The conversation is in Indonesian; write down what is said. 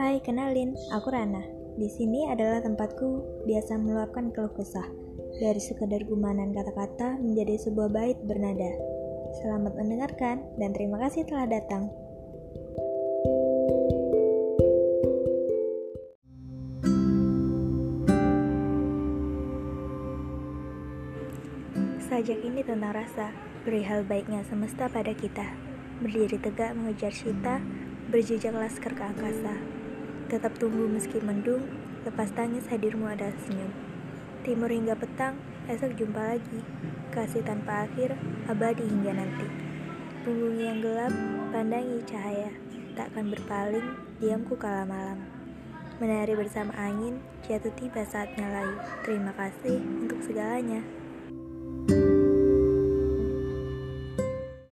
Hai, kenalin, aku Rana. Di sini adalah tempatku biasa meluapkan keluh kesah. Dari sekadar gumanan kata-kata menjadi sebuah bait bernada. Selamat mendengarkan dan terima kasih telah datang. Sajak ini tentang rasa, perihal baiknya semesta pada kita. Berdiri tegak mengejar cita, berjejak laskar ke angkasa. Tetap tumbuh meski mendung, lepas tangis hadirmu adalah senyum. Timur hingga petang, esok jumpa lagi. Kasih tanpa akhir, abadi hingga nanti. Punggungnya yang gelap, pandangi cahaya. Takkan berpaling, diamku kala malam. Menari bersama angin, jatuh tiba saatnya layu. Terima kasih untuk segalanya.